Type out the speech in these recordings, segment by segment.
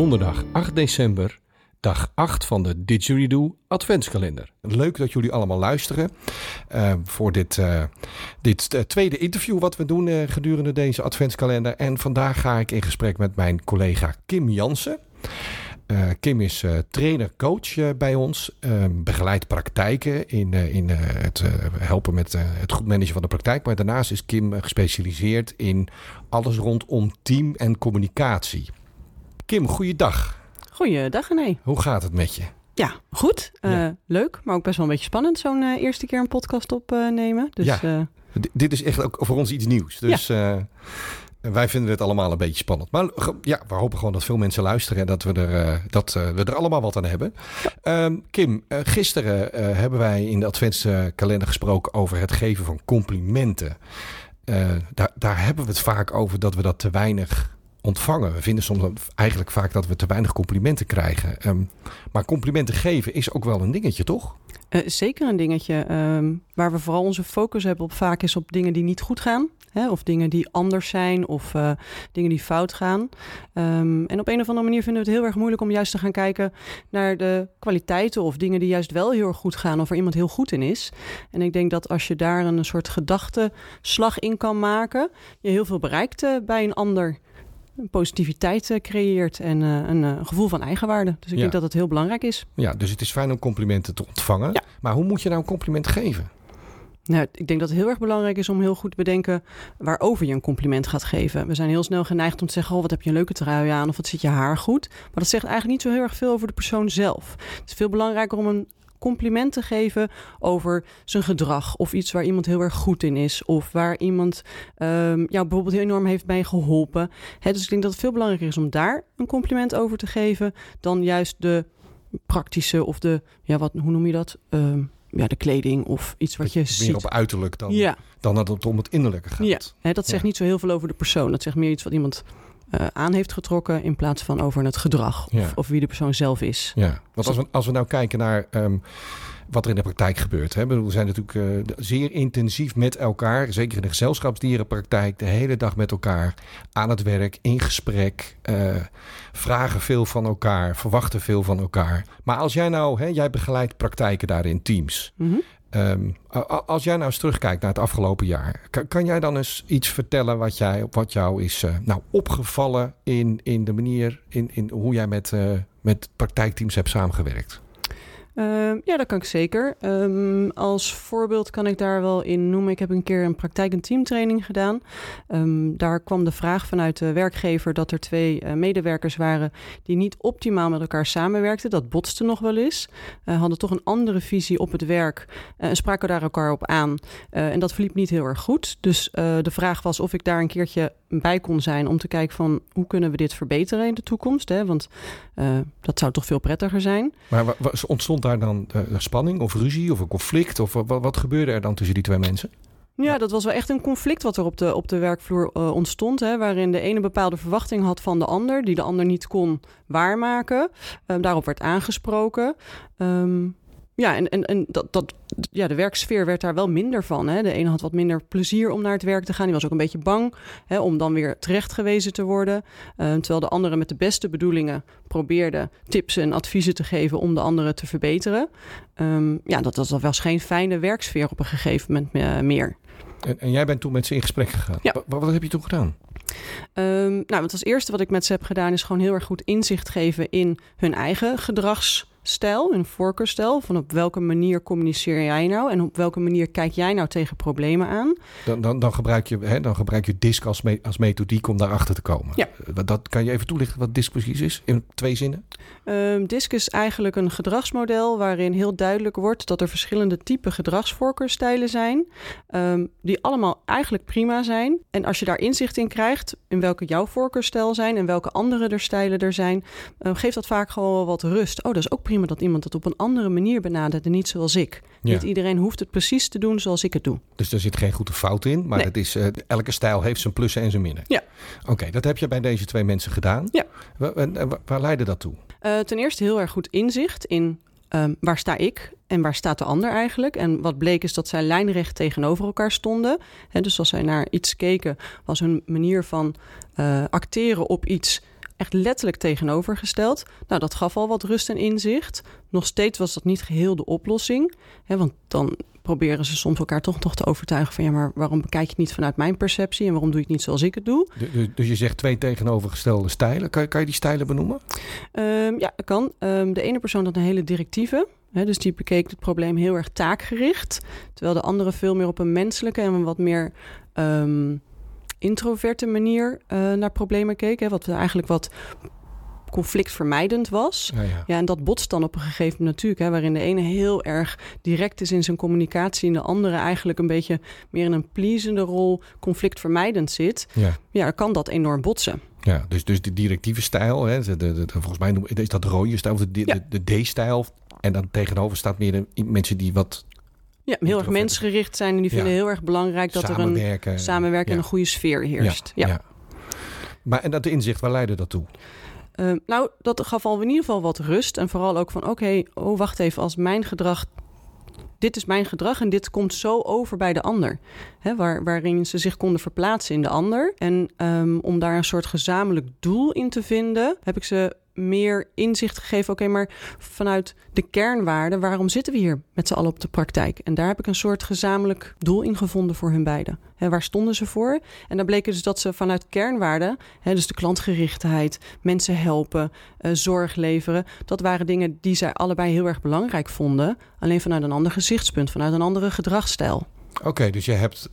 donderdag 8 december, dag 8 van de Didgeridoo Adventskalender. Leuk dat jullie allemaal luisteren uh, voor dit, uh, dit uh, tweede interview wat we doen gedurende deze Adventskalender. En vandaag ga ik in gesprek met mijn collega Kim Jansen. Kim is uh, trainer-coach bij ons. begeleidt praktijken in, in het helpen met het goed managen van de praktijk. Maar daarnaast is Kim gespecialiseerd in alles rondom team en communicatie. Kim, goeiedag. Goeiedag, René. Hoe gaat het met je? Ja, goed. Ja. Leuk, maar ook best wel een beetje spannend zo'n eerste keer een podcast opnemen. Dus, ja. dit is echt ook voor ons iets nieuws. Dus ja. Wij vinden het allemaal een beetje spannend. Maar ja, we hopen gewoon dat veel mensen luisteren en dat we er, dat, we er allemaal wat aan hebben. Um, Kim, gisteren hebben wij in de Adventskalender gesproken over het geven van complimenten. daar, daar hebben we het vaak over dat we dat te weinig ontvangen. We vinden soms eigenlijk vaak dat we te weinig complimenten krijgen. Um, maar complimenten geven is ook wel een dingetje, toch? zeker een dingetje. Um, waar we vooral onze focus hebben op vaak is op dingen die niet goed gaan. Hè, of dingen die anders zijn of uh, dingen die fout gaan. Um, en op een of andere manier vinden we het heel erg moeilijk om juist te gaan kijken naar de kwaliteiten of dingen die juist wel heel erg goed gaan of er iemand heel goed in is. En ik denk dat als je daar een soort gedachteslag in kan maken, je heel veel bereikt uh, bij een ander positiviteit uh, creëert en uh, een uh, gevoel van eigenwaarde. Dus ik ja. denk dat het heel belangrijk is. Ja, dus het is fijn om complimenten te ontvangen. Ja. Maar hoe moet je nou een compliment geven? Nou, ik denk dat het heel erg belangrijk is om heel goed te bedenken waarover je een compliment gaat geven. We zijn heel snel geneigd om te zeggen: Oh, wat heb je een leuke trui aan of wat zit je haar goed. Maar dat zegt eigenlijk niet zo heel erg veel over de persoon zelf. Het is veel belangrijker om een compliment te geven over zijn gedrag of iets waar iemand heel erg goed in is of waar iemand um, jou bijvoorbeeld heel enorm heeft bij geholpen. He, dus ik denk dat het veel belangrijker is om daar een compliment over te geven dan juist de praktische of de, ja, wat, hoe noem je dat? Um, ja, de kleding of iets wat je meer ziet. op uiterlijk dan, ja. dan dat het om het innerlijke gaat. Ja, hè, dat zegt ja. niet zo heel veel over de persoon. Dat zegt meer iets wat iemand uh, aan heeft getrokken in plaats van over het gedrag of, ja. of wie de persoon zelf is. Ja, want als we, als we nou kijken naar um, wat er in de praktijk gebeurt. Hè? We zijn natuurlijk uh, zeer intensief met elkaar, zeker in de gezelschapsdierenpraktijk, de hele dag met elkaar aan het werk, in gesprek, uh, vragen veel van elkaar, verwachten veel van elkaar. Maar als jij nou, hè, jij begeleidt praktijken daar in teams. Mm -hmm. Um, als jij nou eens terugkijkt naar het afgelopen jaar, kan, jij dan eens iets vertellen wat, jij, wat jou is uh, nou, opgevallen in, in de manier, in, in hoe jij met, uh, met praktijkteams hebt samengewerkt? Uh, ja, dat kan ik zeker. Um, als voorbeeld kan ik daar wel in noemen. Ik heb een keer een praktijk- en teamtraining gedaan. Um, daar kwam de vraag vanuit de werkgever dat er twee uh, medewerkers waren die niet optimaal met elkaar samenwerkten. Dat botste nog wel eens. Uh, hadden toch een andere visie op het werk en spraken daar elkaar op aan. en dat verliep niet heel erg goed. Dus de vraag was of ik daar een keertje bij kon zijn om te kijken van hoe kunnen we dit verbeteren in de toekomst. Hè? Want dat zou toch veel prettiger zijn. Maar ontstond daar dan uh, spanning of ruzie of een conflict? Of wat, wat gebeurde er dan tussen die twee mensen? Ja, dat was wel echt een conflict wat er op de, op de werkvloer uh, ontstond. Hè, waarin de ene bepaalde verwachting had van de ander, die de ander niet kon waarmaken. Um, daarop werd aangesproken. Um, ja, en, en, en dat, dat, ja, de werksfeer werd daar wel minder van. Hè. De ene had wat minder plezier om naar het werk te gaan. Die was ook een beetje bang hè, om dan weer terechtgewezen te worden. Uh, terwijl de andere met de beste bedoelingen probeerde tips en adviezen te geven om de andere te verbeteren. Um, ja, dat, dat was geen fijne werksfeer op een gegeven moment meer. En, en, jij bent toen met ze in gesprek gegaan. Ja. Wat, wat heb je toen gedaan? Um, nou, het als eerste wat ik met ze heb gedaan is gewoon heel erg goed inzicht geven in hun eigen gedrags stijl, een voorkeurstijl. Van op welke manier communiceer jij nou en op welke manier kijk jij nou tegen problemen aan? Dan, dan, dan, gebruik, je, hè, dan gebruik je DISC als, me, als methodiek om daarachter te komen. Ja. Dat, kan je even toelichten wat DISC precies is in twee zinnen? Um, DISC is eigenlijk een gedragsmodel waarin heel duidelijk wordt dat er verschillende typen gedragsvoorkeurstijlen zijn. Um, die allemaal eigenlijk prima zijn. En als je daar inzicht in krijgt in welke jouw voorkeurstijl zijn en welke andere er stijlen er zijn, um, geeft dat vaak gewoon wel wat rust. Oh, dat is ook prima dat iemand het op een andere manier benadert en niet zoals ik. Ja. Niet iedereen hoeft het precies te doen zoals ik het doe. Dus er zit geen goede fout in, maar Nee. het is, uh, elke stijl heeft zijn plussen en zijn minnen. Ja. Oké, dat heb je bij deze twee mensen gedaan. Ja. Wa- en- en wa- waar leidde dat toe? Uh, ten eerste heel erg goed inzicht in um, waar sta ik en waar staat de ander eigenlijk. En wat bleek is dat zij lijnrecht tegenover elkaar stonden. He, dus als zij naar iets keken, was hun manier van uh, acteren op iets echt letterlijk tegenovergesteld. Nou, dat gaf al wat rust en inzicht. Nog steeds was dat niet geheel de oplossing. Hè, want dan proberen ze soms elkaar toch nog te overtuigen van ja, maar waarom bekijk je het niet vanuit mijn perceptie en waarom doe je het niet zoals ik het doe? Dus, dus je zegt twee tegenovergestelde stijlen. Kan, kan je die stijlen benoemen? Um, ja, dat kan. Um, de ene persoon had een hele directieve. Hè, dus die bekeek het probleem heel erg taakgericht. Terwijl de andere veel meer op een menselijke en wat meer um, introverte manier uh, naar problemen keek. Hè, wat eigenlijk wat conflictvermijdend was. Ja, ja. ja, en dat botst dan op een gegeven moment natuurlijk, hè, waarin de ene heel erg direct is in zijn communicatie en de andere eigenlijk een beetje meer in een pleasende rol conflictvermijdend zit. Ja. Ja, kan dat enorm botsen. Ja, dus, dus de directieve stijl, hè, de, de, de, volgens mij is dat de rode stijl, of de, Ja. de, de D-stijl. En dan tegenover staat meer de mensen die wat Ja, heel erg mensgericht zijn en die vinden Ja. heel erg belangrijk dat er een samenwerken. samenwerken en Ja. een goede sfeer heerst. Ja, Ja. ja. Maar en dat inzicht, waar leidde dat toe? Ehm, nou, dat gaf al in ieder geval wat rust. En vooral ook van, oké, oh, wacht even, als mijn gedrag... Dit is mijn gedrag en dit komt zo over bij de ander. Hè, waar, waarin ze zich konden verplaatsen in de ander. En ehm, om daar een soort gezamenlijk doel in te vinden... heb ik ze meer inzicht gegeven. Oké, maar vanuit de kernwaarden... waarom zitten we hier met z'n allen op de praktijk? En daar heb ik een soort gezamenlijk doel in gevonden voor hun beiden. Hè, waar stonden ze voor? En dan bleek dus dat ze vanuit kernwaarden... Dus de klantgerichtheid, mensen helpen, eh, zorg leveren... dat waren dingen die zij allebei heel erg belangrijk vonden. Alleen vanuit een ander gezichtspunt, vanuit een andere gedragsstijl. Oké, dus je hebt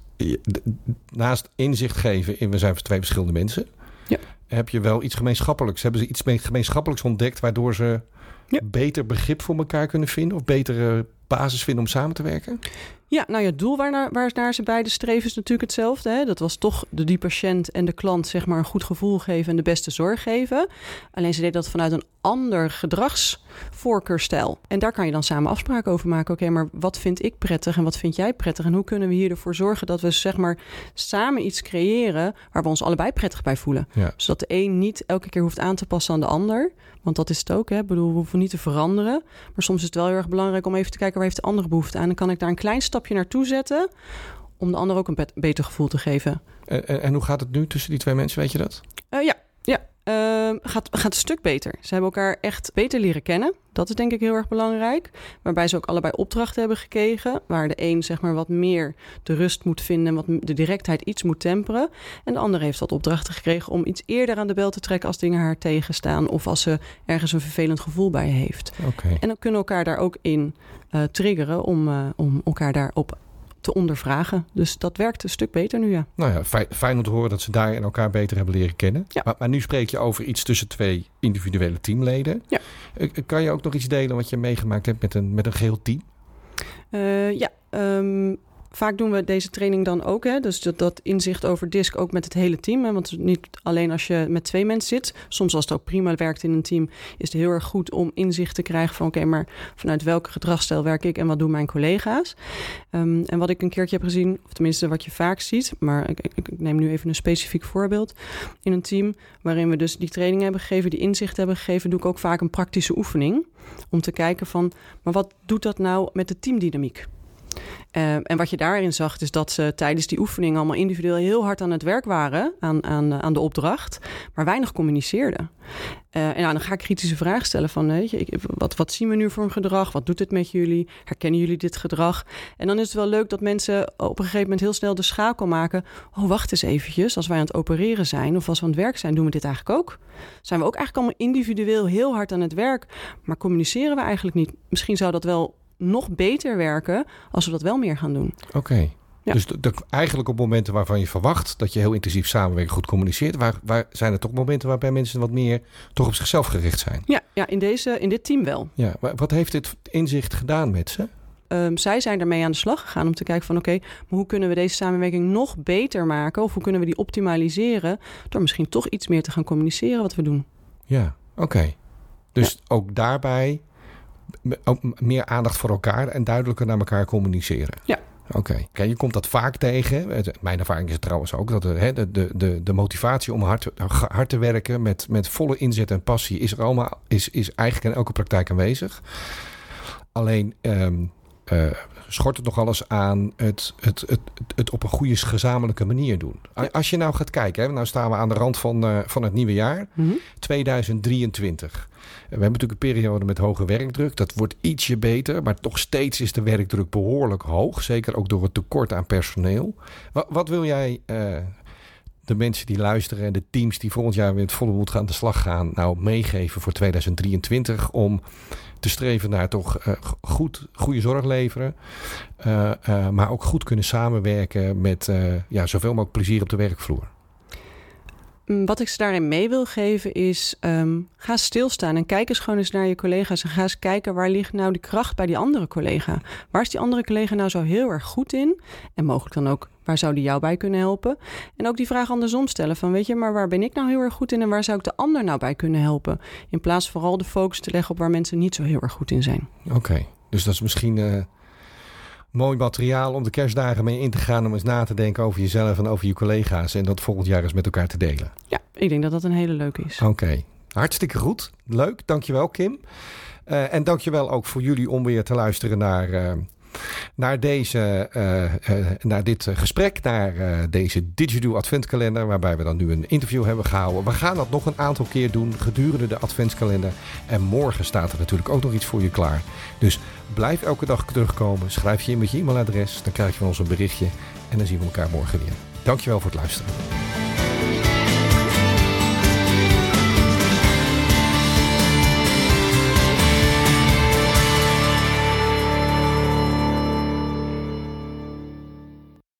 naast inzicht geven in we zijn twee verschillende mensen, Ja. heb je wel iets gemeenschappelijks. Hebben ze iets mee- gemeenschappelijks ontdekt waardoor ze Ja. beter begrip voor elkaar kunnen vinden of betere basis vinden om samen te werken? Ja, nou ja, het doel waarnaar, waarnaar ze beide streven is natuurlijk hetzelfde. Hè? Dat was toch de, die patiënt en de klant zeg maar een goed gevoel geven en de beste zorg geven. Alleen ze deed dat vanuit een ander gedragsvoorkeurstijl. En daar kan je dan samen afspraken over maken. Oké, maar wat vind ik prettig en wat vind jij prettig? En hoe kunnen we hier ervoor zorgen dat we zeg maar samen iets creëren waar we ons allebei prettig bij voelen? Ja. Zodat de een niet elke keer hoeft aan te passen aan de ander. Want dat is het ook. Hè? Ik bedoel, we hoeven niet te veranderen. Maar soms is het wel heel erg belangrijk om even te kijken waar heeft de andere behoefte aan. En kan ik daar een klein stapje naartoe zetten om de ander ook een bet- beter gevoel te geven. En, en, en hoe gaat het nu tussen die twee mensen, weet je dat? Eh, ja, Ehm, gaat, gaat een stuk beter. Ze hebben elkaar echt beter leren kennen. Dat is denk ik heel erg belangrijk. Waarbij ze ook allebei opdrachten hebben gekregen. Waar de een zeg maar wat meer de rust moet vinden. en Wat de directheid iets moet temperen. En de ander heeft wat opdrachten gekregen om iets eerder aan de bel te trekken als dingen haar tegenstaan. Of als ze ergens een vervelend gevoel bij heeft. Oké. En dan kunnen elkaar daar ook in eh, triggeren om, eh, om elkaar daarop te ondervragen. Dus dat werkt een stuk beter nu, ja. Nou ja, fijn, fijn om te horen dat ze daar en elkaar beter hebben leren kennen. Ja. Maar, maar nu spreek je over iets tussen twee individuele teamleden. Ja. Eh, Kan je ook nog iets delen wat je meegemaakt hebt met een, met een geheel team? Eh, ja, ehm, vaak doen we deze training dan ook. Hè? Dus dat, inzicht over DISC ook met het hele team. Want niet alleen als je met twee mensen zit. Soms als het ook prima werkt in een team... is het heel erg goed om inzicht te krijgen van... oké, maar vanuit welke gedragsstijl werk ik en wat doen mijn collega's? Ehm, en wat ik een keertje heb gezien, of tenminste wat je vaak ziet... maar ik, ik, ik neem nu even een specifiek voorbeeld... in een team waarin we dus die training hebben gegeven... die inzicht hebben gegeven, doe ik ook vaak een praktische oefening... om te kijken van, maar wat doet dat nou met de teamdynamiek? Uh, en wat je daarin zag, is dat ze tijdens die oefening allemaal individueel heel hard aan het werk waren aan, aan, aan de opdracht, maar weinig communiceerden. Uh, en nou, dan ga ik kritische vragen stellen van, weet je, wat, wat zien we nu voor een gedrag? Wat doet het met jullie? Herkennen jullie dit gedrag? En dan is het wel leuk dat mensen op een gegeven moment heel snel de schakel maken. Oh, wacht eens eventjes, als wij aan het opereren zijn of als we aan het werk zijn, doen we dit eigenlijk ook? Zijn we ook eigenlijk allemaal individueel heel hard aan het werk, maar communiceren we eigenlijk niet? Misschien zou dat wel nog beter werken als we dat wel meer gaan doen. Oké. Okay. Ja. Dus de, de, eigenlijk op momenten waarvan je verwacht dat je heel intensief samenwerkt, goed communiceert, waar, waar zijn er toch momenten waarbij mensen wat meer toch op zichzelf gericht zijn? Ja, ja in, deze, in dit team wel. Ja, wat heeft dit inzicht gedaan met ze? Um, zij zijn ermee aan de slag gegaan om te kijken van oké, okay, maar hoe kunnen we deze samenwerking nog beter maken? Of hoe kunnen we die optimaliseren door misschien toch iets meer te gaan communiceren wat we doen? Ja, oké. Okay. Dus ja. ook daarbij meer aandacht voor elkaar en duidelijker naar elkaar communiceren. Ja. Oké, okay. okay, je komt dat vaak tegen. Mijn ervaring is trouwens ook dat de, de, de, de motivatie om hard, hard te werken met, met volle inzet en passie is er allemaal is, is eigenlijk in elke praktijk aanwezig. Alleen um, schort het nogal eens aan het, het, het, het, op een goede gezamenlijke manier doen. Als je nou gaat kijken, hè, nou staan we aan de rand van, uh, van het nieuwe jaar, 2023. Mhm. We hebben natuurlijk een periode met hoge werkdruk. Dat wordt ietsje beter, maar toch steeds is de werkdruk behoorlijk hoog. Zeker ook door het tekort aan personeel. Wat, wat wil jij uh, de mensen die luisteren en de teams die volgend jaar weer het volle moed gaan de slag gaan, nou meegeven voor 2023 om te streven naar toch uh, goed, goede zorg leveren. Uh, uh, maar ook goed kunnen samenwerken met ja, zoveel mogelijk plezier op de werkvloer. Mm, wat ik ze daarin mee wil geven is, um, ga stilstaan en kijk eens gewoon eens naar je collega's en ga eens kijken waar ligt nou die kracht bij die andere collega. Waar is die andere collega nou zo heel erg goed in? En mogelijk dan ook, waar zou die jou bij kunnen helpen? En ook die vraag andersom stellen van, weet je, maar waar ben ik nou heel erg goed in en waar zou ik de ander nou bij kunnen helpen? In plaats vooral de focus te leggen op waar mensen niet zo heel erg goed in zijn. Oké, dus dat is misschien... Uh mooi materiaal om de kerstdagen mee in te gaan. Om eens na te denken over jezelf en over je collega's. En dat volgend jaar eens met elkaar te delen. Ja, ik denk dat dat een hele leuke is. Oké, hartstikke goed. Leuk, dankjewel Kim. Uh, en dankjewel ook voor jullie om weer te luisteren naar... Uh, naar, deze, uh, uh, naar dit gesprek, naar deze Digido Adventkalender, waarbij we dan nu een interview hebben gehouden. We gaan dat nog een aantal keer doen gedurende de Adventskalender. En morgen staat er natuurlijk ook nog iets voor je klaar. Dus blijf elke dag terugkomen. Schrijf je in met je e-mailadres, dan krijg je van ons een berichtje. En dan zien we elkaar morgen weer. Dankjewel voor het luisteren.